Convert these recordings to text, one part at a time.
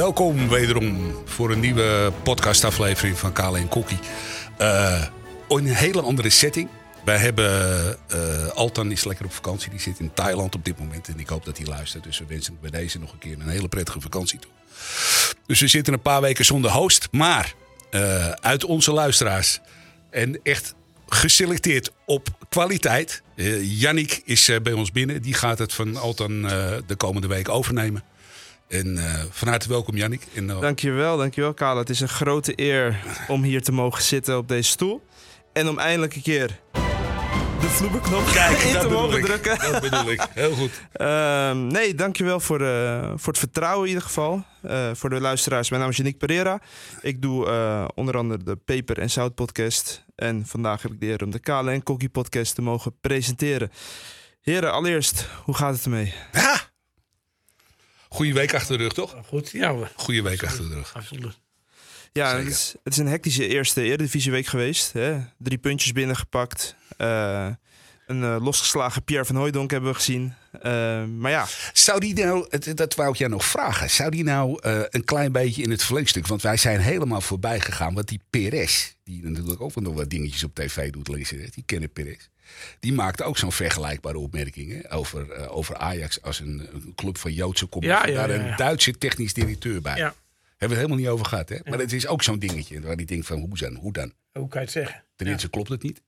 Welkom wederom voor een nieuwe podcastaflevering van Kale en Kokkie. Uh, in een hele andere setting. Wij hebben, uh, Altan is lekker op vakantie. Die zit in Thailand op dit moment. En ik hoop dat hij luistert. Dus we wensen bij deze nog een keer een hele prettige vakantie toe. Dus we zitten een paar weken zonder host. Maar uh, uit onze luisteraars. En echt geselecteerd op kwaliteit. Yannick is bij ons binnen. Die gaat het van Altan de komende week overnemen. En van harte welkom, Yannick. En, dankjewel, dankjewel, Kale. Het is een grote eer om hier te mogen zitten op deze stoel. En om eindelijk een keer de vloebenknop Kijk, in te mogen ik. drukken. Dat bedoel ik. Heel goed. Uh, nee, dankjewel voor, uh, voor het vertrouwen in ieder geval. Uh, voor de luisteraars, mijn naam is Yannick Pereira. Ik doe uh, onder andere de Peper en Zout podcast. En vandaag heb ik de eer om de Kale en Kokkie podcast te mogen presenteren. Heren, allereerst, hoe gaat het ermee? Ja. Goeie week achter de rug, toch? Goed, ja. Goeie week achter de rug. Absoluut. Ja, het is, het is, een hectische eerste Eredivisieweek geweest. Hè? Drie puntjes binnengepakt. Uh, een uh, losgeslagen Pierre van Hooijdonk hebben we gezien. Uh, maar ja. Zou die nou, dat wou ik jou nog vragen. Zou die nou een klein beetje in het verlengstuk... want wij zijn helemaal voorbij gegaan. Want die Perez, die natuurlijk ook nog wat dingetjes op tv doet lezen... die kennen Perez. Die maakte ook zo'n vergelijkbare opmerkingen over, over Ajax... als een, een, club van Joodse komst. Ja, ja, Daar ja, een. Duitse technisch directeur bij. Ja. Hebben we het helemaal niet over gehad, hè? Maar het is ook zo'n dingetje waar die denkt van, hoe dan? Hoe dan? Hoe kan je het zeggen? Ten eerste klopt het niet.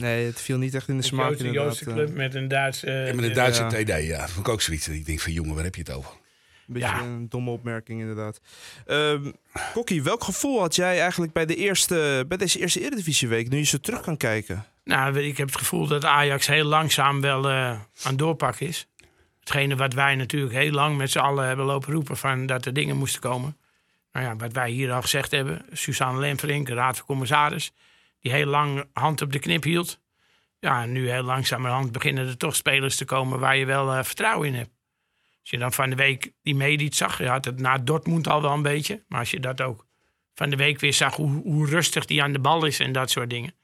Nee, het viel niet echt in de Een smaak Joodse, inderdaad. Joodse club met een Duitse... En met een Duitse TD, ja. Vond ik ook zoiets. dat Ik denk van, jongen, waar heb je het over? Een beetje Ja. een domme opmerking inderdaad. Ehm Kokkie, welk gevoel had jij eigenlijk bij, de eerste, bij deze eerste Eredivisieweek... nu je zo terug kan kijken? Nou, ik heb het gevoel dat Ajax heel langzaam wel eh, aan het is. Hetgene wat wij natuurlijk heel lang met z'n allen hebben lopen roepen... van dat er dingen moesten komen. Nou ja, wat wij hier al gezegd hebben. Suzanne Lemverink, raad van commissaris... die heel lang hand op de knip hield. Ja, nu heel langzamerhand beginnen er toch spelers te komen... waar je wel eh, vertrouwen in hebt. Als je dan van de week die Medic zag... je had het na Dortmund al wel een beetje... maar als je dat ook van de week weer zag... hoe, hoe rustig die aan de bal is en dat soort dingen...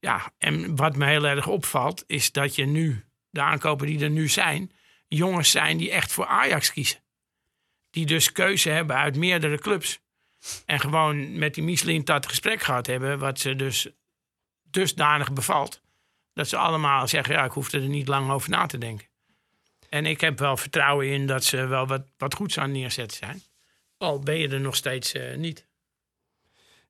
Ja, en wat me heel erg opvalt... is dat je nu, de aankopen die er nu zijn... jongens zijn die echt voor Ajax kiezen die dus keuze hebben uit meerdere clubs. En gewoon met die Michelin dat gesprek gehad hebben, wat ze dus dusdanig bevalt. Dat ze allemaal zeggen, ja, ik hoef er niet lang over na te denken. En ik heb wel vertrouwen in dat ze wel wat, wat goeds aan neerzetten zijn. Al ben je er nog steeds uh, niet.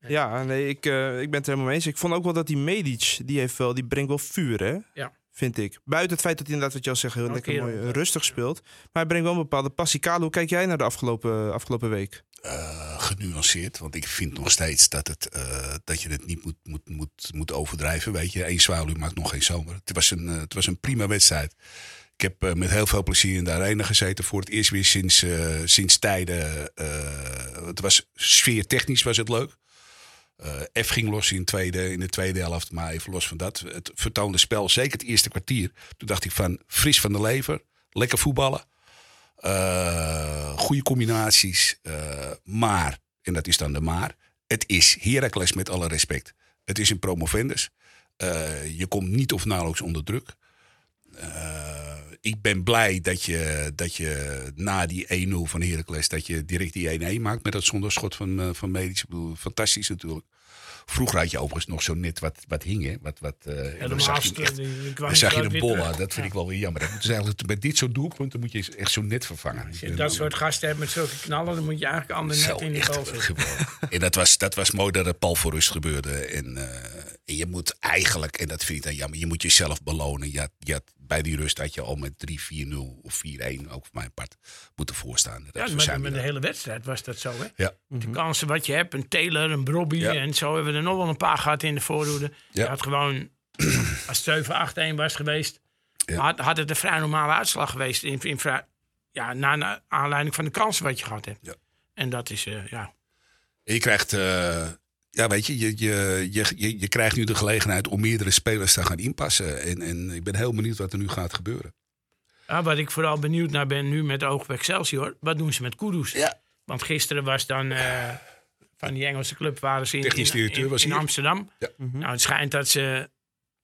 Ja, nee, ik, uh, ik ben het er helemaal mee eens. Ik vond ook wel dat die Medic, die, heeft wel, die brengt wel vuur, hè? Ja. Vind ik. Buiten het feit dat hij inderdaad, wat je al zegt, heel lekker mooi uh, ja. rustig speelt. Maar hij brengt wel een bepaalde passie. Kalo, hoe kijk jij naar de afgelopen, afgelopen week? Uh, genuanceerd, want ik vind nog steeds dat, het, uh, dat je het niet moet, moet, moet, moet overdrijven. Weet je, één zwaluw maakt nog geen zomer. Het was een, uh, het was een prima wedstrijd. Ik heb uh, met heel veel plezier in de arena gezeten. Voor het eerst weer sinds, uh, sinds tijden. Uh, het was sfeer technisch was het leuk. Uh, F ging los in, tweede, in de tweede helft, maar even los van dat. Het vertoonde spel, zeker het eerste kwartier. Toen dacht ik van fris van de lever, lekker voetballen. Uh, goede combinaties. Uh, maar, en dat is dan de maar, het is Heracles met alle respect. Het is een promovendus. Je komt niet of nauwelijks onder druk. Uh, ik ben blij dat je, dat je na die 1-0 van Heracles... dat je direct die 1-1 maakt met dat zonderschot van, uh, van. Ik bedoel, fantastisch natuurlijk. Vroeger had je overigens nog zo net wat, wat hing, hè? Wat, wat, uh, en dan zag je, echt, dan zag je een bolla. Dat vind ja. ik wel weer jammer. Dat eigenlijk, met dit soort doelpunten moet je echt zo net vervangen. Als je dat soort gasten hebt met zulke knallen... dan moet je eigenlijk ander net in de goal en dat was, dat was mooi dat het Paul voor rust gebeurde. En, uh, en je moet eigenlijk, en dat vind ik dan jammer... je moet jezelf belonen. Je had, je had, bij die rust had je al met 3-4-0 of 4-1, ook voor mijn part, moeten voorstaan. Dat ja, met, met de hele wedstrijd was dat zo, hè? Ja. De kansen wat je hebt, een Taylor, een Brobby... Ja. en zo hebben we er nog wel een paar gehad in de voorhoede. Ja. Je had gewoon, als het 7-8-1 was geweest... Ja. Had, had het een vrij normale uitslag geweest... In, in vrij, ja, na, na aanleiding van de kansen wat je gehad hebt. Ja. En dat is, uh, ja... Je krijgt... Uh, ja, weet je je, je, je, je, krijgt nu de gelegenheid om meerdere spelers te gaan inpassen. En, en ik ben heel benieuwd wat er nu gaat gebeuren. Ja, wat ik vooral benieuwd naar ben nu met oog op Excelsior. Wat doen ze met Kudus? Ja. Want gisteren was dan... Uh, van die Engelse club waren ze in, Technisch directeur in, was in, in Amsterdam. Ja. Mm -hmm. Nou, het schijnt dat ze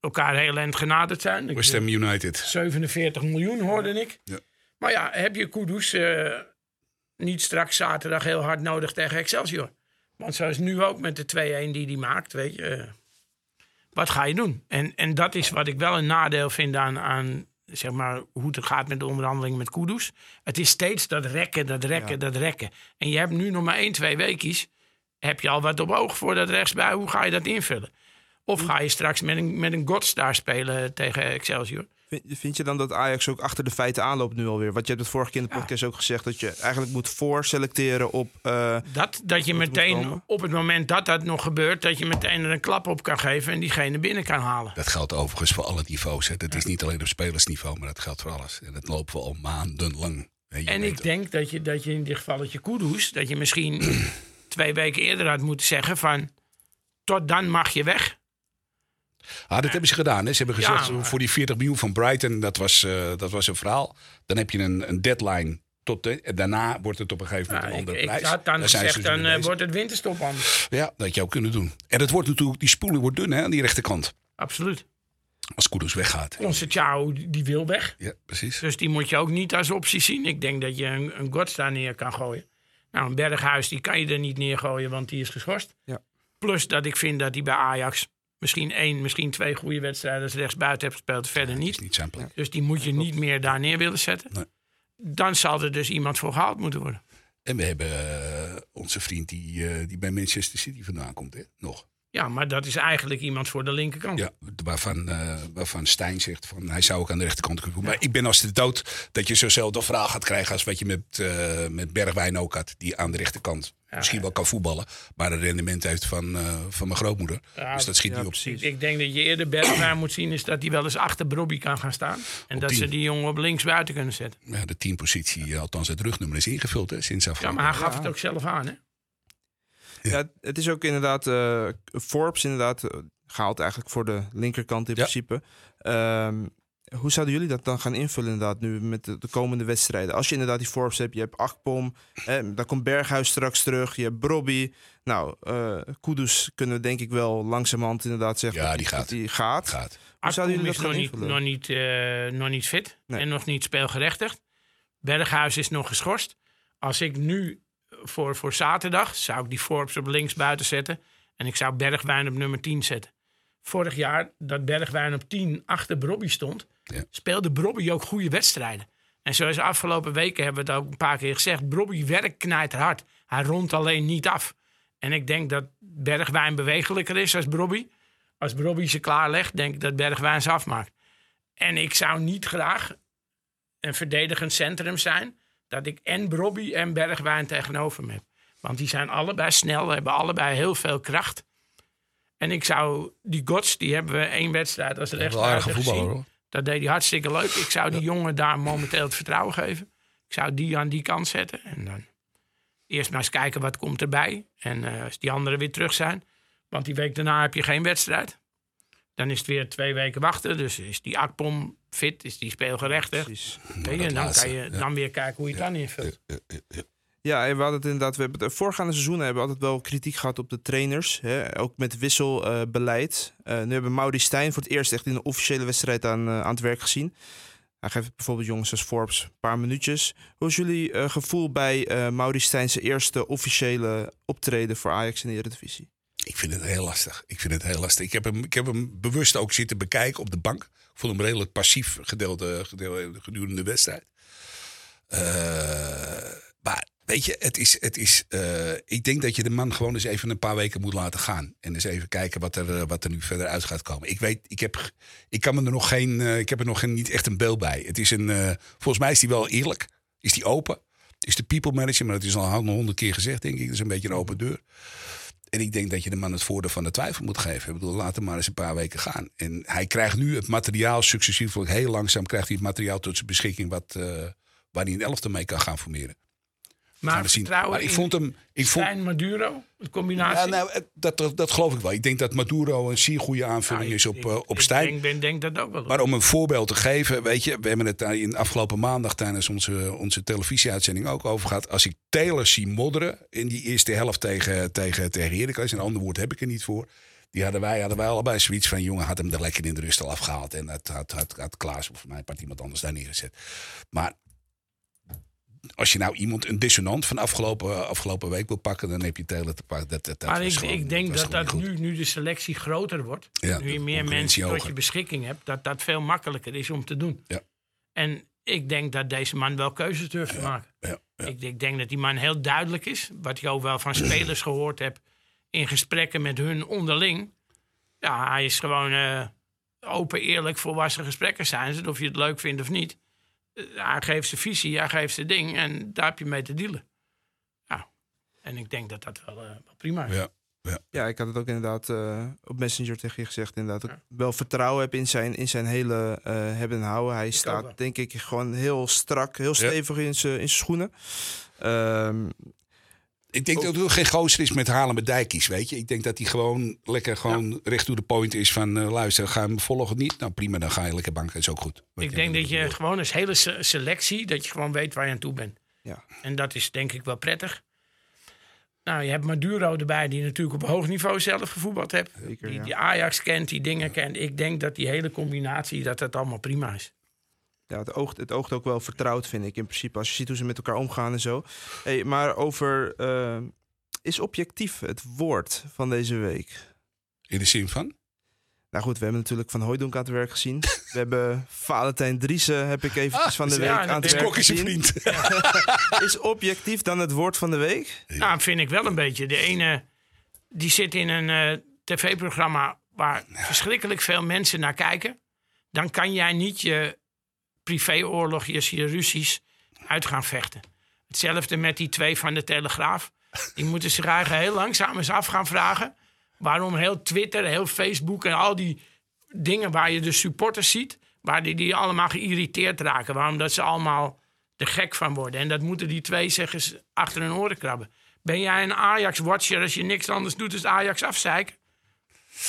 elkaar heel eind genaderd zijn. West Ham United. 47 miljoen hoorde ik. Ja. Maar ja, heb je Kudus... Uh, niet straks zaterdag heel hard nodig tegen Excelsior. Want zoals nu ook met de 2-1 die hij maakt, weet je. wat ga je doen? En, en dat is wat ik wel een nadeel vind aan, aan zeg maar, hoe het gaat met de onderhandeling met Kudus. Het is steeds dat rekken, dat rekken, Ja. dat rekken. En je hebt nu nog maar één, twee weekjes. Heb je al wat op oog voor dat rechtsbij? Hoe ga je dat invullen? Of ga je straks met een, met een Godstar spelen tegen Excelsior? Vind, vind je dan dat Ajax ook achter de feiten aanloopt nu alweer? Want je hebt het vorige keer in de podcast ook gezegd... dat je eigenlijk moet voorselecteren op... eh, Dat, dat je meteen op het moment dat dat nog gebeurt, dat je meteen er een klap op kan geven en diegene binnen kan halen. Dat geldt overigens voor alle niveaus. Hè. Dat is niet alleen op spelersniveau, maar dat geldt voor alles. En dat lopen we al maandenlang. Je En ik denk dat je, dat je in dit gevalletje Kudus, dat je misschien twee weken eerder had moeten zeggen van tot dan mag je weg. Ah, dat hebben ze gedaan. Hè. Ze hebben gezegd voor die 40 miljoen van Brighton, dat was, eh, dat was een verhaal. Dan heb je een, een deadline. Tot de, daarna wordt het op een gegeven moment een andere ik prijs. had dan Daar gezegd, dus dan eh, wordt het winterstop anders. Ja, dat ook kunnen doen. En het wordt natuurlijk, die spoeling wordt dun hè, aan die rechterkant. Absoluut. Als Kudus weggaat. Onze Ciao, die wil weg. Ja, precies. Dus die moet je ook niet als optie zien. Ik denk dat je een, een Gods daar neer kan gooien. Nou, een Berghuis, die kan je er niet neergooien, want die is geschorst. Ja. Plus dat ik vind dat hij bij Ajax misschien één, misschien twee goede wedstrijden als rechtsbuiten heeft gespeeld, verder niet. Dus die moet je niet meer daar neer willen zetten. Nee. Dan zal er dus iemand voor gehaald moeten worden. En we hebben eh, onze vriend die, eh, die bij Manchester City vandaan komt. Hè? Nog. Ja, maar dat is eigenlijk iemand voor de linkerkant. Ja, waarvan, eh, waarvan Stijn zegt van hij zou ook aan de rechterkant kunnen komen. Maar ik ben als de dood dat je zo'nzelfde vraag gaat krijgen als wat je met, eh, met Bergwijn ook had. Die aan de rechterkant misschien wel kan voetballen. Maar een rendement heeft van, eh, van mijn grootmoeder. Ja, dus dat schiet ja, niet op. precies. Ik denk dat je eerder Bergwijn moet zien is dat hij wel eens achter Brobby kan gaan staan. En dat tien. ze die jongen op links buiten kunnen zetten. Ja, de teampositie, althans het rugnummer, is ingevuld hè, sinds Ja, afgelopen. maar hij gaf het ook zelf aan, hè? Ja, het is ook inderdaad eh, Forbes inderdaad eh, gehaald eigenlijk voor de linkerkant in Ja. principe. Ehm, hoe zouden jullie dat dan gaan invullen inderdaad nu met de, de komende wedstrijden? Als je inderdaad die Forbes hebt, je hebt Akpom, eh, dan komt Berghuis straks terug, je hebt Brobby. Nou, eh Kudus kunnen we denk ik wel langzamerhand inderdaad zeggen Ja, die dat gaat. die gaat. gaat. Hoe zouden jullie dat is gaan nog niet, invullen? nog, niet, eh, nog niet fit Nee. en nog niet speelgerechtigd. Berghuis is nog geschorst. Als ik nu voor, voor zaterdag zou ik die Forbes op links buiten zetten. En ik zou Bergwijn op nummer 10 zetten. Vorig jaar dat Bergwijn op 10 achter Brobby stond, Ja. speelde Brobby ook goede wedstrijden. En zoals de afgelopen weken hebben we het ook een paar keer gezegd. Brobby werkt knijterhard. Hij rondt alleen niet af. En ik denk dat Bergwijn bewegelijker is als Brobby. Als Brobby ze klaarlegt, denk ik dat Bergwijn ze afmaakt. En ik zou niet graag een verdedigend centrum zijn... dat ik en Brobby en Bergwijn tegenover me heb. Want die zijn allebei snel, hebben allebei heel veel kracht. En ik zou die Gods, die hebben we één wedstrijd als rechtsbuiten gezien. hoor. Dat deed hij hartstikke leuk. Ik zou die jongen daar momenteel het vertrouwen geven. Ik zou die aan die kant zetten. En dan eerst maar eens kijken wat komt erbij. En eh, als die anderen weer terug zijn. Want die week daarna heb je geen wedstrijd. Dan is het weer twee weken wachten. Dus is die Akpom fit, is die. Weet je, dat en dan laatste, kan je ja. dan weer kijken hoe je het dan invult. Ja, ja, ja. Ja, en we hadden het inderdaad. We hebben het voorgaande seizoenen hebben we altijd wel kritiek gehad op de trainers. Hè, ook met wisselbeleid. Eh nu hebben Mauri Stijn voor het eerst echt in een officiële wedstrijd aan, eh, aan het werk gezien. Hij geeft bijvoorbeeld jongens als Forbes een paar minuutjes. Hoe is jullie eh, gevoel bij eh Mauri Stijn's eerste officiële optreden voor Ajax in de Eredivisie? Ik vind het heel lastig. Ik vind het heel lastig. Ik heb hem, ik heb hem bewust ook zitten bekijken op de bank. Ik vond hem redelijk passief gedeelte, gedurende de wedstrijd. Eh, maar weet je, het is, het is, eh, ik denk dat je de man gewoon eens even een paar weken moet laten gaan. En eens even kijken wat er, eh, wat er nu verder uit gaat komen. Ik weet, ik heb, ik kan me er nog geen, ik heb er nog geen, niet echt een beeld bij. Het is een, volgens mij is hij wel eerlijk. Is hij open? Is de people manager, maar dat is al honderd keer gezegd, denk ik. Dat is een beetje een open deur. En ik denk dat je de man het voordeel van de twijfel moet geven. Ik bedoel, laat hem maar eens een paar weken gaan. En hij krijgt nu het materiaal successief, heel langzaam krijgt hij het materiaal tot zijn beschikking wat, eh, waar hij een elfte mee kan gaan formeren. Maar we zien. vertrouwen Maar ik vond hem. Ik vond, Stijn Maduro, de combinatie. ja, nou, het- dat, dat, dat geloof ik wel. Ik denk dat Maduro een zeer goede aanvulling Nou, is ik- op, ik- eh, op ik Stijn. denk, ben, denk dat ook wel. Maar om een voorbeeld te geven, weet je, we hebben het daar in afgelopen maandag tijdens onze, onze televisieuitzending ook over gehad. Als ik Taylor zie modderen in die eerste helft tegen, tegen, tegen Heracles, een ander woord heb ik er niet voor. Die hadden wij, hadden wij allebei zoiets van, jongen, had hem er lekker in de rust al afgehaald. En had, had, had, had Klaas of mij part iemand anders daar neergezet. Maar als je nou iemand, een dissonant van afgelopen, afgelopen week wil pakken, dan heb je Taylor te pakken. Dat, dat, dat maar ik, gewoon- ik denk dat dat nu, nu de selectie groter wordt, Ja, nu je meer mensen tot je beschikking hebt, dat dat veel makkelijker is om te doen. Ja. En ik denk dat deze man wel keuzes durft te maken. Ik, ik denk dat die man heel duidelijk is. Wat ik ook wel van spelers gehoord heb in gesprekken met hun onderling. Ja, hij is gewoon eh, open, eerlijk, volwassen gesprekken zijn ze. Of je het leuk vindt of niet. Eh, hij geeft zijn visie, hij geeft zijn ding en daar heb je mee te dealen. Ja. En ik denk dat dat wel, eh, wel prima is. Ja. Ja, ik had het ook inderdaad eh, op Messenger tegen je gezegd. Inderdaad, dat ik wel vertrouwen heb in zijn, in zijn hele eh, hebben en houden. Hij staat, denk ik, gewoon heel strak, heel stevig in zijn in zijn schoenen. Ehm, Ik denk dat er geen gozer is met halen met dijkies, weet je. Ik denk dat hij gewoon lekker gewoon recht to the point is van... eh, luister, ga je me volgen of niet? Nou prima, dan ga je lekker banken, is ook goed. Ik denk dat je gewoon als hele se- selectie, dat je gewoon weet waar je aan toe bent. ja. En dat is denk ik wel prettig. Nou, je hebt Maduro erbij, die natuurlijk op hoog niveau zelf gevoetbald heeft. Zeker, die, ja. die Ajax kent, die dingen kent. Ik denk dat die hele combinatie, dat dat allemaal prima is. Ja, het oogt, het oogt ook wel vertrouwd, vind ik in principe. Als je ziet hoe ze met elkaar omgaan en zo. Hey, maar over. eh, is objectief het woord van deze week? In de zin van? Nou goed, we hebben natuurlijk Van Hooijdonk aan het werk gezien. We hebben Valentijn Driessen, heb ik eventjes van de ja, week aan het werk Kok is een vriend. Is objectief dan het woord van de week? Nou, vind ik wel een beetje. De ene, die zit in een eh, tv-programma waar verschrikkelijk veel mensen naar kijken. Dan kan jij niet je privéoorlogjes, je ruzies uit gaan vechten. Hetzelfde met die twee van de Telegraaf. Die moeten zich eigenlijk heel langzaam eens af gaan vragen... waarom heel Twitter, heel Facebook en al die dingen waar je de supporters ziet... waar die, die allemaal geïrriteerd raken. Waarom dat ze allemaal er gek van worden. En dat moeten die twee eens achter hun oren krabben. Ben jij een Ajax-watcher als je niks anders doet dan Ajax afzeiken?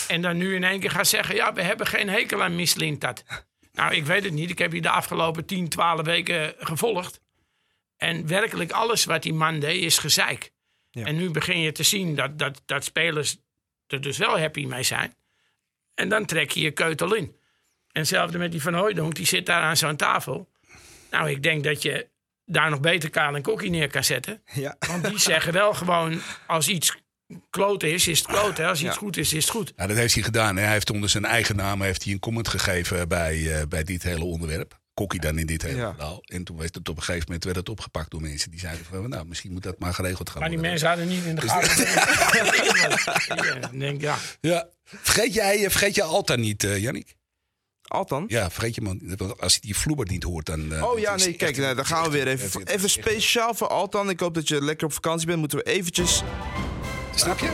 En dan nu in één keer gaat zeggen... ja, we hebben geen hekel aan Mislintat. Nou, ik weet het niet. Ik heb je de afgelopen 10, 12 weken gevolgd. En werkelijk alles wat die man deed is gezeik. Ja. En nu begin je te zien dat, dat, dat spelers er dus wel happy mee zijn. En dan trek je je keutel in. En hetzelfde met die Van Hooijdonk, die zit daar aan zo'n tafel. Nou, ik denk dat je daar nog beter Kaal en Kokkie neer kan zetten. Ja. Want die zeggen wel gewoon, als iets kloten is, is het kloten. Als iets Ja. goed is, is het goed. Nou, dat heeft hij gedaan. hè. Hij heeft onder zijn eigen naam heeft hij een comment gegeven bij, eh, bij dit hele onderwerp. Kokkie dan in dit hele Ja. verhaal. En toen werd het op een gegeven moment werd het opgepakt door mensen die zeiden van nou, misschien moet dat maar geregeld gaan Maar die worden. mensen hadden niet in de gaten. Ja, ik denk, ja. Ja. Vergeet jij, eh, vergeet jij Alta niet, eh Jannik? Altan? Ja, vergeet je man. Als je die vloeber niet hoort, dan. eh, Oh dat ja, nee, echt- kijk, nou, dan gaan we weer even. Even speciaal voor Altan. Ik hoop dat je lekker op vakantie bent. Moeten we eventjes... Snap je?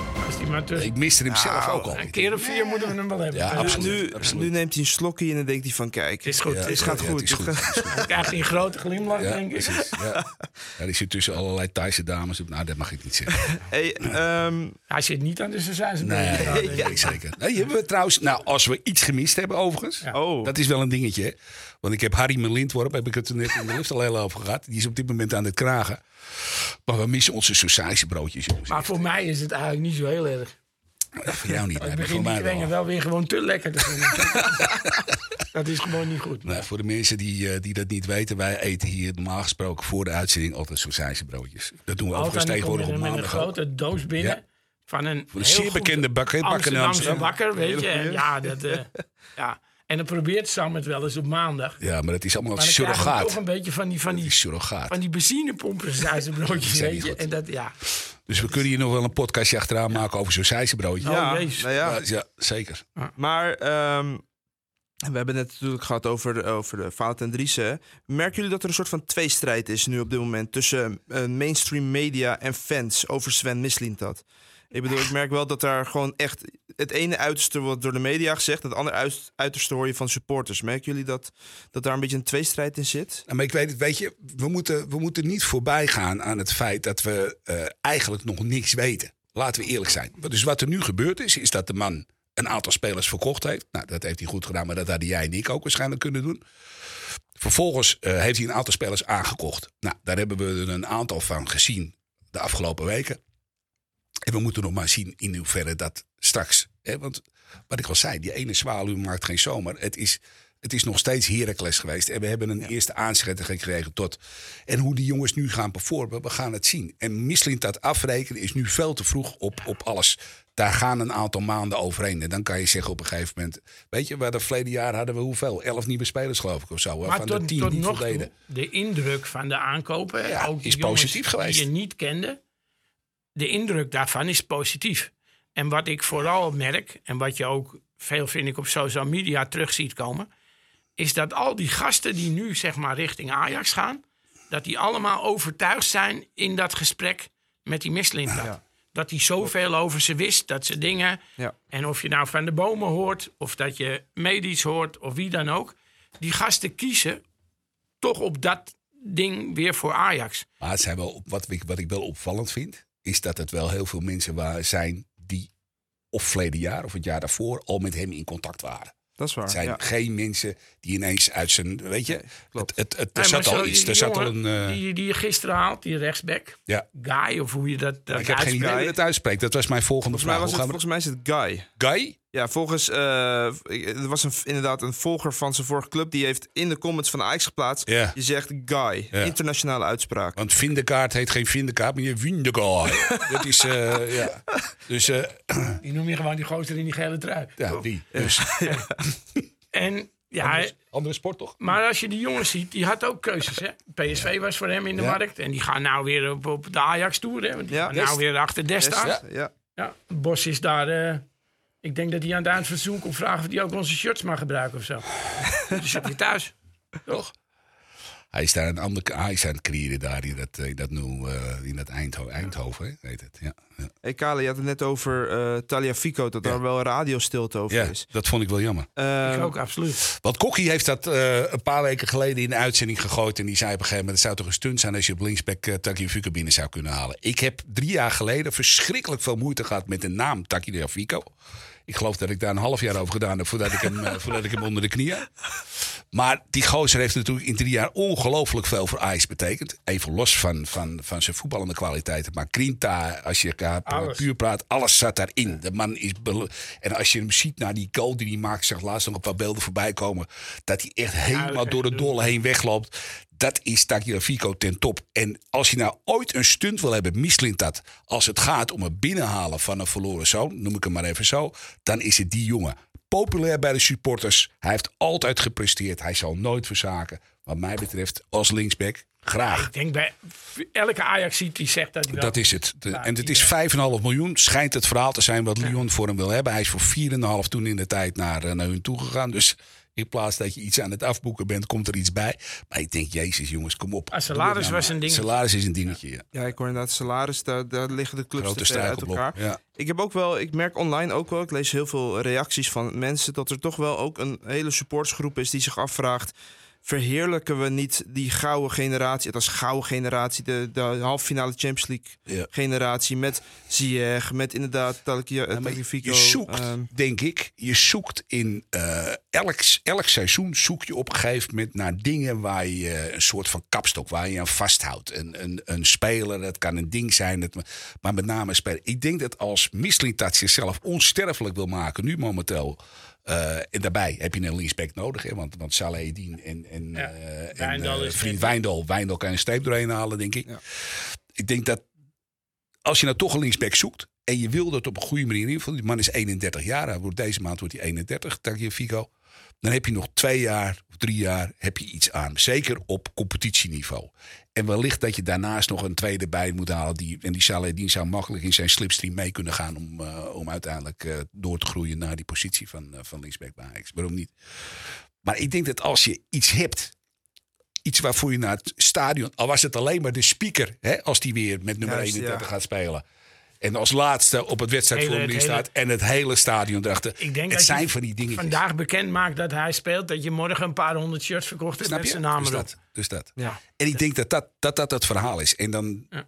Als Ik miste hem zelf Nou, ook al. Een keer of vier moeten we hem wel hebben. Ja, absoluut. Nu, absoluut. nu neemt hij een slokje en dan denkt hij van... Kijk, Het is goed. Ja, het is gaat ja, goed. Het is goed. Het is goed. Dan krijgt hij een grote glimlach, Ja, denk ik. precies. Ja. Ja, die zit tussen allerlei Thaise dames. Nou, dat mag ik niet zeggen. Hey, ehm, Hij zit niet aan de Sazijnse Nee, nee, nee, zeker. Nee, hebben we trouwens, nou, als we iets gemist hebben overigens. Ja. oh, Dat is wel een dingetje. hè. Want ik heb Harry Melintworp, heb ik het er net in de lift al heel over gehad. Die is op dit moment aan het kragen. Maar we missen onze sausijzenbroodjes, jongens. Maar voor mij is het eigenlijk niet zo heel erg. voor jou niet. Ik begin die mij krengen wel. wel weer gewoon te lekker te vinden. dat is gewoon niet goed. Nou, voor de mensen die, eh, die dat niet weten, wij eten hier normaal gesproken voor de uitzending altijd sausijzenbroodjes. Dat doen we overigens Altijd komt tegenwoordig op een- een maandag ook. grote doos binnen. Ja. Van een, een heel zeer bekende bakker, bakker Amsterdamse Amsterdam. bakker, weet je. Ja, dat, eh, ja. En dan probeert Sam het wel eens op maandag. Ja, maar dat is allemaal Maar dan krijg je toch surrogaat. een beetje van die, van Die die, surrogaat. van die benzinepompen broodjes, weet je. En dat, ja. Dus we kunnen hier nog wel een podcastje achteraan maken over sausijzenbroodjes. Oh, ja, nou ja. Ja, zeker. Maar ehm, we hebben het natuurlijk gehad over, over de Valentijn Driessen. Merken jullie dat er een soort van tweestrijd is nu op dit moment... tussen eh, mainstream media en fans over Sven Mislintat? Ik bedoel, ik merk wel dat daar gewoon echt... het ene uiterste wordt door de media gezegd... het andere uit- uiterste hoor je van supporters. Merken jullie dat, dat daar een beetje een tweestrijd in zit? Ja, Maar ik weet het, weet je, we moeten, we moeten niet voorbij gaan aan het feit dat we eh, eigenlijk nog niks weten. Laten we eerlijk zijn. Dus wat er nu gebeurd is, is dat de man een aantal spelers verkocht heeft. Nou, dat heeft hij goed gedaan, maar dat hadden jij en ik ook waarschijnlijk kunnen doen. Vervolgens eh, heeft hij een aantal spelers aangekocht. Nou, daar hebben we er een aantal van gezien de afgelopen weken. En we moeten nog maar zien in hoeverre dat straks. Hè, want wat ik al zei, die ene zwaluw maakt geen zomer. Het is Het is nog steeds Heracles geweest. En we hebben een eerste aanzetter gekregen tot. En hoe die jongens nu gaan performen, we gaan het zien. En Mislint dat afrekenen is nu veel te vroeg op, op alles. Daar gaan een aantal maanden overheen. En dan kan je zeggen op een gegeven moment... Weet je, waar de verleden jaar hadden we hoeveel? Elf nieuwe spelers geloof ik of zo. Maar Waarvan tot, de tien voldeden. toe, de indruk van de aankopen, Ja, ook die is positief geweest. die je niet kende, de indruk daarvan is positief. En wat ik vooral merk, en wat je ook veel vind ik op social media terug ziet komen, is dat al die gasten die nu zeg maar richting Ajax gaan, dat die allemaal overtuigd zijn in dat gesprek met die Mislintat. Ja. Dat hij zoveel over ze wist, dat ze dingen. Ja. En of je nou van de bomen hoort, of dat je medisch hoort, of wie dan ook. Die gasten kiezen toch op dat ding weer voor Ajax. Maar het zijn wel, wat, ik, wat ik wel opvallend vind, is dat het wel heel veel mensen waar zijn die of verleden jaar of het jaar daarvoor al met hem in contact waren. Dat is waar. Het zijn ja. geen mensen die ineens uit zijn, weet je, klopt. het, het, het, er Nee, zat al zo, iets, die er zat al een, eh, Die, die je gisteren haalt, die rechtsback. ja. Guy, of hoe je dat, dat Ik heb geen idee hoe je het uitspreekt. Dat was mijn volgende Volgens mij, vraag. het, volgens mij is het Guy. Guy? Ja, volgens. eh, er was een, inderdaad een volger van zijn vorige club. Die heeft in de comments van Ajax geplaatst. Ja. Je zegt Guy. Internationale uitspraak. Want Vindekaart heet geen Vindekaart, maar je Vindekaart. dat is, eh, ja. Dus, eh, Die noem je gewoon die gozer in die gele trui. ja, die. Dus, En ja, andere sport toch? maar als je die jongens ziet, die had ook keuzes. Hè? PSV was voor hem in de Ja. markt. En die gaan nou weer op, op de Ajax-tour. hè, Want die Ja. gaan nou weer achter Dest Yes, staan. ja. ja. Ja, Bos is daar. Eh, ik denk dat hij aan het seizoen komt vragen of hij ook onze shirts mag gebruiken of zo. dus zit weer thuis. Toch? Hij is daar een ander, hij is aan het creëren daar in dat, in dat, nu, eh, in dat Eindho Eindhoven, hè, heet het. Ja, ja. Hey Kale, je had het net over eh Talia Fico. Dat daar wel radiostilte over ja, is. dat vond ik wel jammer. Ehm, ik ook, absoluut. Want Kokkie heeft dat eh, een paar weken geleden in de uitzending gegooid. En die zei op een gegeven moment: het zou toch een stunt zijn als je op linksback uh, Tagliafico binnen zou kunnen halen. Ik heb drie jaar geleden verschrikkelijk veel moeite gehad met de naam Tagliafico. Ik geloof dat ik daar een half jaar over gedaan heb voordat ik hem, eh, voordat ik hem onder de knie had. Maar die gozer heeft natuurlijk in drie jaar ongelooflijk veel voor Ajax betekend. Even los van, van, van zijn voetballende kwaliteiten. Maar Grinta, als je Alles. puur praat, alles zat daarin. De man is... En als je hem ziet naar die goal die hij maakt, zeg laatst nog een paar beelden voorbij komen. Dat hij echt helemaal door de dolle heen wegloopt. Dat is Tagliafico ten top. En als je nou ooit een stunt wil hebben, mislint dat. Als het gaat om het binnenhalen van een verloren zoon, noem ik hem maar even zo. Dan is het die jongen. Populair bij de supporters. Hij heeft altijd gepresteerd. Hij zal nooit verzaken. Wat mij betreft, als linksback, graag. Ik denk bij elke Ajax die zegt dat hij wel- Dat is het. De- en het is 5,5 miljoen. Schijnt het verhaal te zijn wat Lyon voor hem wil hebben. Hij is voor 4,5 toen in de tijd naar, eh, naar hun toe gegaan. Dus in plaats dat je iets aan het afboeken bent, komt er iets bij. Maar ik denk, jezus jongens, kom op. Ah, salaris nou was maar. een ding. Salaris is een dingetje, ja. Ja, ik hoor inderdaad salaris. Daar, daar liggen de clubs Grote te ver uit elkaar. Ja. Ik heb ook wel, ik merk online ook wel, ik lees heel veel reacties van mensen dat er toch wel ook een hele supportsgroep is die zich afvraagt. Verheerlijken we niet die gouden generatie, dat is gouden generatie, de, de halve finale Champions League Ja. generatie met Ziyech, met inderdaad Talia- Ja, Tagliafico. je zoekt, ehm, denk ik, je zoekt in eh, elk, elk seizoen zoek je op een gegeven moment naar dingen waar je een soort van kapstok, waar je aan vasthoudt. Een, een, een speler, dat kan een ding zijn, dat, maar met name een speler. Ik denk dat als Mislintat zichzelf onsterfelijk wil maken, nu momenteel. Eh, en daarbij heb je een linksback nodig, hè, want, want Salahedin en, en, Ja. eh, en Wijndal eh, is vriend Wijndal, Wijndal kan een streep doorheen halen, denk ik. Ja. Ik denk dat als je nou toch een linksback zoekt en je wil dat op een goede manier invullen, die man is 31 jaar, hij wordt deze maand wordt hij 31, Tagliafico. Dan heb je nog twee jaar of drie jaar heb je iets aan. Zeker op competitieniveau. En wellicht dat je daarnaast nog een tweede bij moet halen. Die, en die Saladin zou makkelijk in zijn slipstream mee kunnen gaan. Om, eh, om uiteindelijk eh, door te groeien naar die positie van, eh, van linksback bij Ajax. Waarom niet? Maar ik denk dat als je iets hebt. Iets waarvoor je naar het stadion. Al was het alleen maar de speaker. Hè, als die weer met nummer Juist, 31 ja. gaat spelen. En als laatste op het wedstrijdformulier staat. En het hele stadion erachter. Ik denk het dat zijn van die vandaag bekend maakt dat hij speelt, dat je morgen een paar honderd shirts verkocht hebt met je? zijn naam dus, erop. dat, dus dat. ja. En ik denk dat dat, dat, dat het verhaal is. En dan. Ja.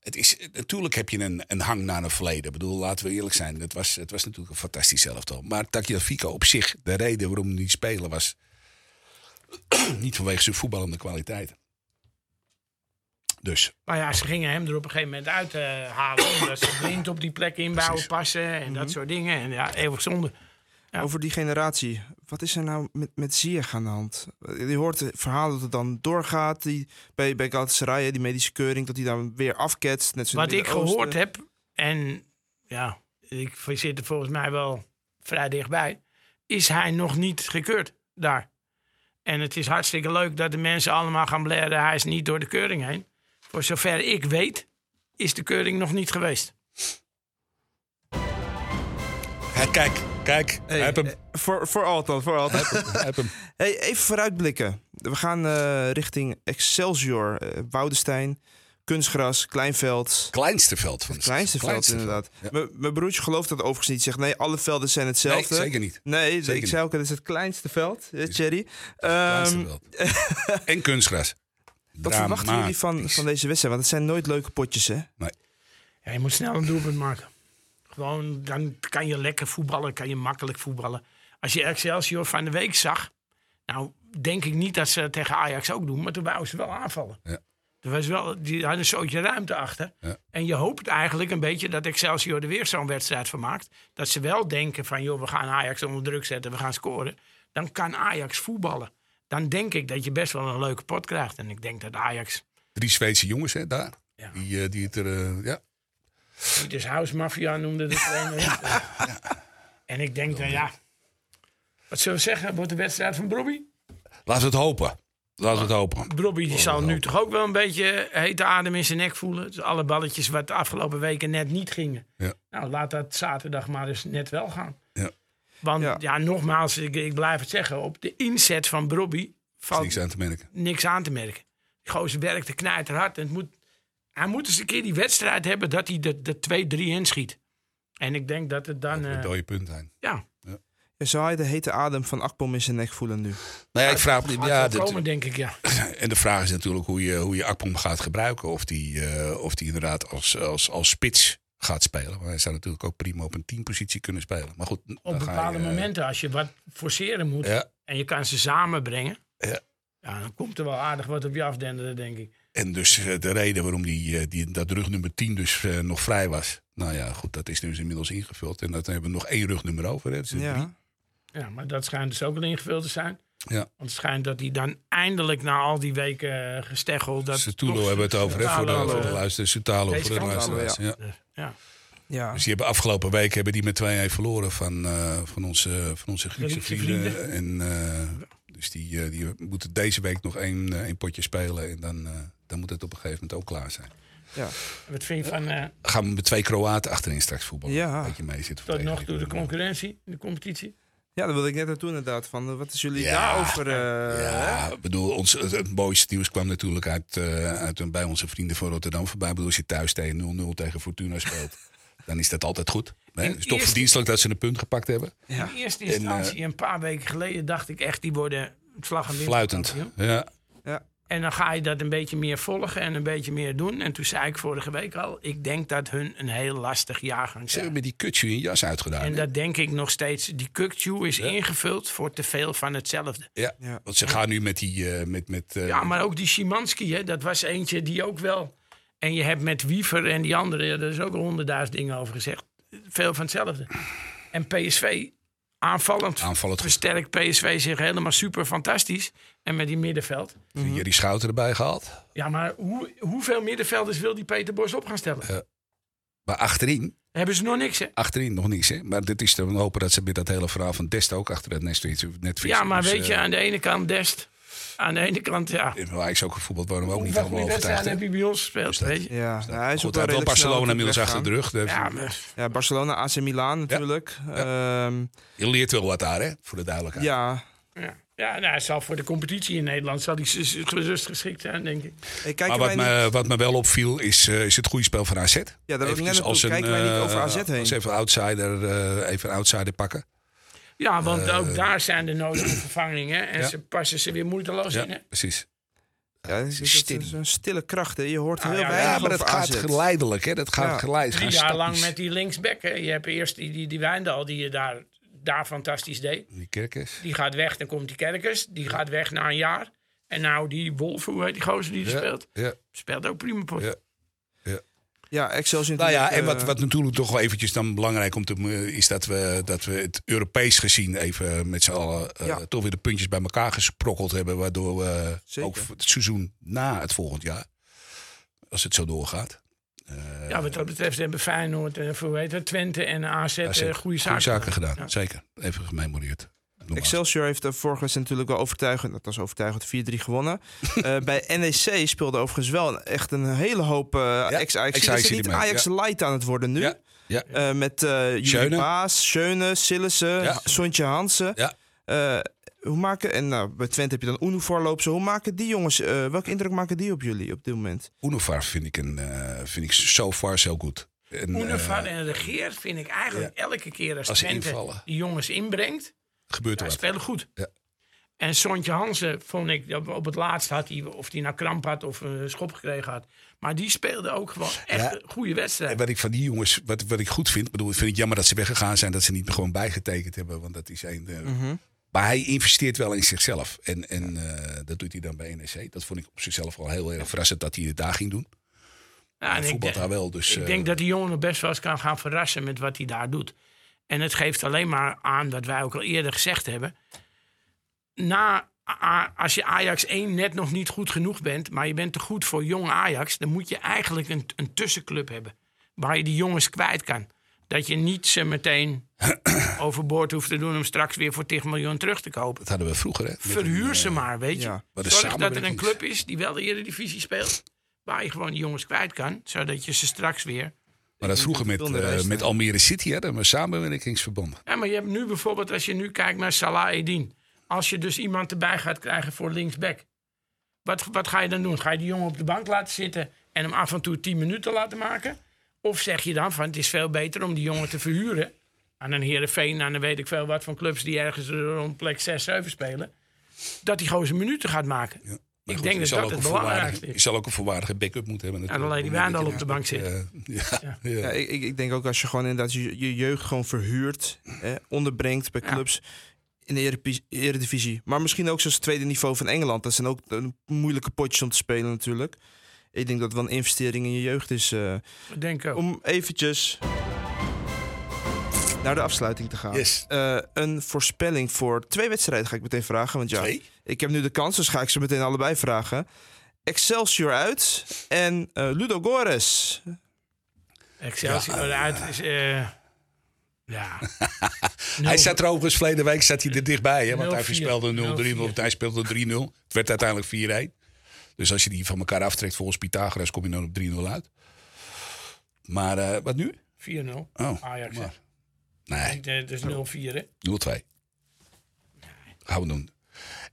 Het is, natuurlijk heb je een, een hang naar een verleden. Ik bedoel, laten we eerlijk zijn. Het was, het was natuurlijk een fantastisch elftal. Maar Tagliafico op zich, de reden waarom hij niet spelen was... niet vanwege zijn voetballende kwaliteit. Dus, Maar ja, ze gingen hem er op een gegeven moment uithalen. omdat ze blind op die plek in Precies. wouden passen en dat soort dingen. En ja, eeuwig zonde. Ja. Over die generatie. Wat is er nou met, met Ziyech aan de hand? Je hoort het verhaal dat het dan doorgaat. Die, bij, bij Galatasaray, hè, die medische keuring, dat hij dan weer afketst. Net zoals Wat ik gehoord heb, en ja, ik zit er volgens mij wel vrij dichtbij, is hij nog niet gekeurd daar. En het is hartstikke leuk dat de mensen allemaal gaan blaren. Hij is niet door de keuring heen. Voor zover ik weet, is de keuring nog niet geweest. Ja, kijk, kijk. Hey, heeft hem. eh, voor, voor altijd, voor altijd. Heeft hem. Hey, even vooruitblikken. We gaan eh, richting Excelsior, eh Woudestein, kunstgras, kleinveld. Kleinste veld van Het kleinste veld, inderdaad. Ja. Mijn- broertje gelooft dat overigens niet. Zegt nee, alle velden zijn Nee, hetzelfde. zeker niet. Nee, Zeker ik zei ook, het is het kleinste veld, Thierry. Kleinste Ehm, veld. en kunstgras. Wat verwachten jullie van, van deze wedstrijd? Want het zijn nooit leuke potjes, hè? Ja, je moet snel een doelpunt maken. Gewoon, dan kan je lekker voetballen, kan je makkelijk voetballen. Als je Excelsior van de week zag, nou denk ik niet dat ze het tegen Ajax ook doen, maar toen wouden ze wel aanvallen. Ja. Er was wel, die hadden een soortje ruimte achter. Ja. En je hoopt eigenlijk een beetje dat Excelsior er weer zo'n wedstrijd van maakt. Dat ze wel denken van, joh, we gaan Ajax onder druk zetten, we gaan scoren. Dan kan Ajax voetballen. Dan denk ik dat je best wel een leuke pot krijgt. En ik denk dat Ajax, Drie Zweedse jongens hè, daar. Ja. Die, eh, die het er... eh, ja. dus House Mafia noemde de trainer. En ik denk dan, ja, wat zullen we zeggen? Wordt de wedstrijd van Brobby? Laten we het hopen. Laten we het hopen. Brobby die zal nu toch ook wel een beetje hete adem in zijn nek voelen. Dus alle balletjes wat de afgelopen weken net niet gingen. Ja. Nou, laat dat zaterdag maar eens net wel gaan. Ja. Want Ja. ja, nogmaals, ik, ik blijf het zeggen. Op de inzet van Brobby is valt niks aan te merken. niks aan te merken. Die gozer werkt de knijterhard. En het moet, hij moet eens een keer die wedstrijd hebben dat hij de, de 2-3 inschiet. En ik denk dat het dan... Dat eh, dode punt zijn. ja, Zou hij de hete adem van Akpom in zijn nek voelen nu? Nou ja, ik vraag me... Ja, komen, denk ik, ja. En de vraag is natuurlijk hoe je, hoe je Akpom gaat gebruiken. Of die, eh, of die inderdaad als, als, als spits gaat spelen. Maar hij zou natuurlijk ook prima op een teampositie kunnen spelen. Maar goed, Op je, bepaalde eh, momenten, als je wat forceren moet Ja, en je kan ze samenbrengen, Ja. ja, dan komt er wel aardig wat op je afdenderen, denk ik. en dus eh, de reden waarom die, eh, die, dat rugnummer 10 dus eh, nog vrij was. Nou ja, goed, dat is dus inmiddels ingevuld. En dat hebben we nog één rugnummer over. Hè. Drie. Ja. Ja, maar dat schijnt dus ook wel ingevuld te zijn. Ja. Want het schijnt dat hij dan eindelijk na al die weken eh, gesteggeld... dat Sutulo toch- hebben we het over, hè, voor de, voor de eh, luisteraars. Sutalo deze voor de luisteraars. Ja. Ja. Ja. Dus die hebben afgelopen week hebben die met 2-1 verloren van, eh, van onze, van onze Griekse vrienden. En, eh, dus die, die moeten deze week nog één, één potje spelen. En dan, dan moet het op een gegeven moment ook klaar zijn. Ja. Wat vind je van eh, gaan we met twee Kroaten achterin straks voetballen. Ja. Een beetje mee zitten tot nog toe de concurrentie in de competitie? Ja, dat wilde ik net naartoe inderdaad. Van, eh, wat is jullie Ja. daarover? eh, Ja, ik bedoel, ons, het, het mooiste nieuws kwam natuurlijk uit, eh, uit een- bij onze vrienden van Rotterdam voorbij. Ik bedoel, als je thuis tegen 0-0 tegen Fortuna speelt, dan is dat altijd goed. Hè? Het is toch verdienstelijk dat ze een punt gepakt hebben. Ja. In eerste En, instantie, een paar weken geleden, dacht ik echt, die worden vlag en Fluitend. Ja, En dan ga je dat een beetje meer volgen en een beetje meer doen. En toen zei ik vorige week al, ik denk dat hun een heel lastig jaargang ze hebben zijn. met die kutje in jas uitgedaan. En hè? dat denk ik nog steeds. Die Kukju is ingevuld voor te veel van hetzelfde. Ja, Ja. want ze gaan nu met die... eh, met, met, eh, Ja, maar ook die Szymanski, hè, dat was eentje die ook wel... En je hebt met Wiever en die andere, daar is ook honderdduizend dingen over gezegd. Veel van hetzelfde. En PSV, aanvallend, Aanvallend versterkt PSV zich helemaal super fantastisch. En met die middenveld. Jerry Schouten erbij gehaald. Ja, maar hoe, hoeveel middenvelders wil die Peter Bos op gaan stellen? Maar achterin, Hebben ze nog niks, hè? achterin nog niets. Hè? Maar dit is te hopen dat ze met dat hele verhaal van Dest ook achter het nest iets net Ja, maar weet je, eh, aan de ene kant Dest. Aan de ene kant, ja. in Ajax ook gevoetbald worden we ook niet helemaal overtuigd. hè? heb je bij ons gespeeld, dat- weet je? Ja, nou, hij is Goed, wel Barcelona inmiddels achter de rug. Dus Ja, maar, Ja, Barcelona, AC Milan natuurlijk. Ja, Je leert wel wat daar, hè? Voor de duidelijkheid. ja. ja. ja nou, zal voor de competitie in Nederland zal s- gerust geschikt zijn, denk ik. Hey, Maar wat niet- me, wat me wel opviel is, eh, is het goede spel van AZ. Ja, daar wil ik net naartoe. Kijken wij niet eh, over AZ heen? Als even outsider, eh, even een outsider pakken. Ja, want ook daar zijn de nodige vervangingen. En ja. ze passen ze weer moeiteloos in, hè? Ja, precies. Ja, het is, een stille kracht. Hè. Je hoort Nou heel ja, weinig Ja, maar dat gaat geleidelijk, hè? Dat gaat Ja. geleid. Drie jaar lang met die linksback. hè. Je hebt eerst die, die, die Wijndal die je daar, daar fantastisch deed. Die kerkers. Die gaat weg, dan komt die Kerkers. Die gaat weg na een jaar. En nou die Wolf, hoe heet die gozer die er Ja, speelt? ja, Speelt ook prima. Ja. Ja, Excelsior Nou ja, en wat, eh, wat natuurlijk toch wel eventjes dan belangrijk om te is dat we, dat we het Europees gezien even met z'n allen eh, Ja. toch weer de puntjes bij elkaar gesprokkeld hebben. Waardoor we Zeker. ook het seizoen na het volgend jaar, als het zo doorgaat. eh, Ja, wat dat betreft hebben Feyenoord, en het, Twente en AZ eh, goede zaken. zaken gedaan. Ja. Zeker. Even gememoreerd. Excelsior heeft de vorige wedstrijd natuurlijk wel overtuigend, dat was overtuigend 4-3 gewonnen. Eh, bij NEC speelde overigens wel echt een hele hoop uh, ex-Ajax. het niet Ajax Light aan het worden nu? Ja, ja. Eh, met eh Juri Schöne. Baas, Schöne, Sillissen, Ja. Sontje Hansen. Ja. Eh, hoe maken, en nou, bij Twente heb je dan Uno voorloop. Zo, hoe maken die jongens, eh, welke indruk maken die op jullie op dit moment? Unovar vind ik, een, eh, vind ik so far zo goed. En, Oenevaar eh, en Regeer vind ik eigenlijk elke keer als, Als Twente invallen. die jongens inbrengt, gebeurt er ja, spelen goed. Ja. En Sontje Hansen vond ik, dat op het laatst had hij, of hij nou kramp had of een schop gekregen had. Maar die speelde ook gewoon echt Ja. een goede En wedstrijd. wat ik van die jongens, wat, wat ik goed vind, bedoel, ik vind het jammer dat ze weggegaan zijn, dat ze niet gewoon bijgetekend hebben. Want dat is een. eh, Mhm. Maar hij investeert wel in zichzelf. En, en eh, dat doet hij dan bij NEC. Dat vond ik op zichzelf wel heel erg verrassend dat hij het daar ging doen. Ja, en ik denk- daar wel. Dus, ik eh, denk dat die jongen nog best wel eens kan gaan verrassen met wat hij daar doet. En het geeft alleen maar aan wat wij ook al eerder gezegd hebben. Na, als je Ajax 1 net nog niet goed genoeg bent, maar je bent te goed voor jong Ajax, dan moet je eigenlijk een, een tussenclub hebben. Waar je die jongens kwijt kan. Dat je niet ze meteen overboord hoeft te doen om straks weer voor 10 miljoen terug te kopen. dat hadden we vroeger. Hè, met Verhuur een, ze eh, maar, weet je. ja. Zorg dat er een club is die wel de Eredivisie speelt. Waar je gewoon die jongens kwijt kan. Zodat je ze straks weer Maar dat vroeger met, eh, met. Almere City we een samenwerkingsverband. Ja, maar je hebt nu bijvoorbeeld, als je nu kijkt naar Salah Edin. Als je dus iemand erbij gaat krijgen voor linksback. Wat, wat ga je dan doen? Ga je die jongen op de bank laten zitten en hem af en toe 10 minuten laten maken? Of zeg je dan van het is veel beter om die jongen te verhuren aan een Heerenveen, aan een weet ik veel wat van clubs die ergens rond plek 6, 7 spelen. Dat hij gewoon zijn minuten gaat maken. Maar Ik goed, denk dat dat ook het een belangrijkste is. Je zal ook een volwaardige backup moeten hebben. natuurlijk. laat die Wijndal moment op de bank je naast- Ja, ja. Ja, ik, ik- denk ook als je gewoon inderdaad je, je jeugd gewoon verhuurt, hè, onderbrengt bij Ja. clubs in de Eredivisie-. Maar misschien ook zoals het tweede niveau van Engeland. Dat zijn ook eh, moeilijke potjes om te spelen natuurlijk. Ik denk dat het wel een investering in je jeugd is. eh, Ik denk ook. om eventjes naar de afsluiting te gaan. Yes. Eh, een voorspelling voor twee wedstrijden ga ik meteen vragen. Want ja, Twee? ik heb nu de kans, dus ga ik ze meteen allebei vragen. Excelsior uit en eh Ludo Gores. Excelsior eruit is... eh, ja. Hij zat er overigens verleden week zat hij er dichtbij. Hè, want hij 0-4. voorspelde 0-3, 0-4. want hij speelde 3-0. Het werd uiteindelijk 4-1. Dus als je die van elkaar aftrekt volgens Pythagoras, kom je dan op 3-0 uit. Maar eh, wat nu? 4-0. Oh, Ajax. maar- Nee, Eh, Dus 0-4, hè? 0-2. Gaan we doen.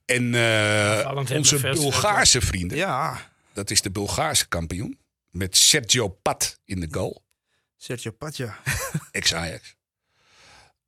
En eh, hebben onze Bulgaarse vrienden, Ja, dat is de Bulgaarse kampioen. Met Sergio Pat in de goal. Sergio Patja. Ex-Ajax.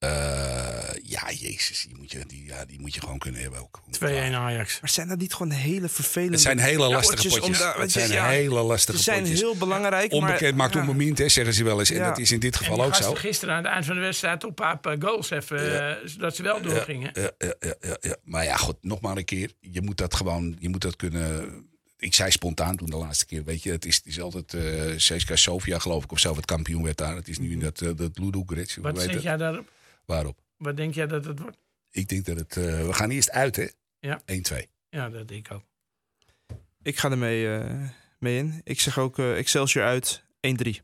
Eh, ja, jezus, die moet, je, die, ja, die moet je gewoon kunnen hebben ook. 2-1 Ajax. Maar zijn dat niet gewoon hele vervelende... Het zijn hele lastige potjes potjes. om het zijn ja, hele lastige Ze zijn potjes. heel belangrijk, Onbekend maar... maakt ja. onbemind, hè, zeggen ze wel eens. En Ja. dat is in dit geval ook zo. gisteren aan het eind van de wedstrijd op een paar goals even, eh, zodat ze wel doorgingen. Ja, ja, ja, ja, ja. Maar ja, goed, nog maar een keer. Je moet dat gewoon, je moet dat kunnen. Ik zei spontaan toen de laatste keer, weet je, het is, het is altijd eh CSKA Sofia, geloof ik, of zo, wat kampioen werd daar. Het is nu dat, eh, dat Ludogorets, hoe Wat zeg het? jij daarop? Waarop? Wat denk jij dat het wordt? Ik denk dat het, eh, we gaan eerst uit, hè? Ja. 1-2. Ja, dat denk ik ook. Ik ga er mee, eh, mee in. Ik zeg ook eh, Excelsior uit 1-3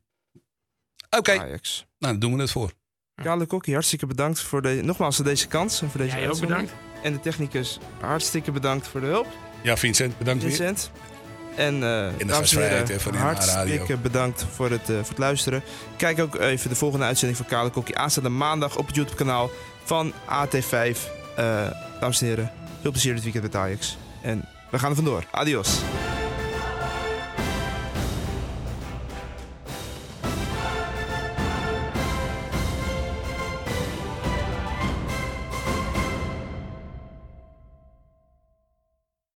Oké, Ajax. nou dan doen we het voor. Kale Kokkie, hartstikke bedankt voor de, nogmaals voor deze kans. En voor deze Jij ook bedankt. En de technicus, hartstikke bedankt voor de hulp. Ja, Vincent, bedankt weer. En, eh dames en heren, van hartstikke bedankt voor het, eh, voor het luisteren. Kijk ook even de volgende uitzending van Kale Kokkie aanstaande maandag op het YouTube kanaal van AT5. Eh dames en heren, veel plezier dit weekend met Ajax. En we gaan er vandoor. Adios.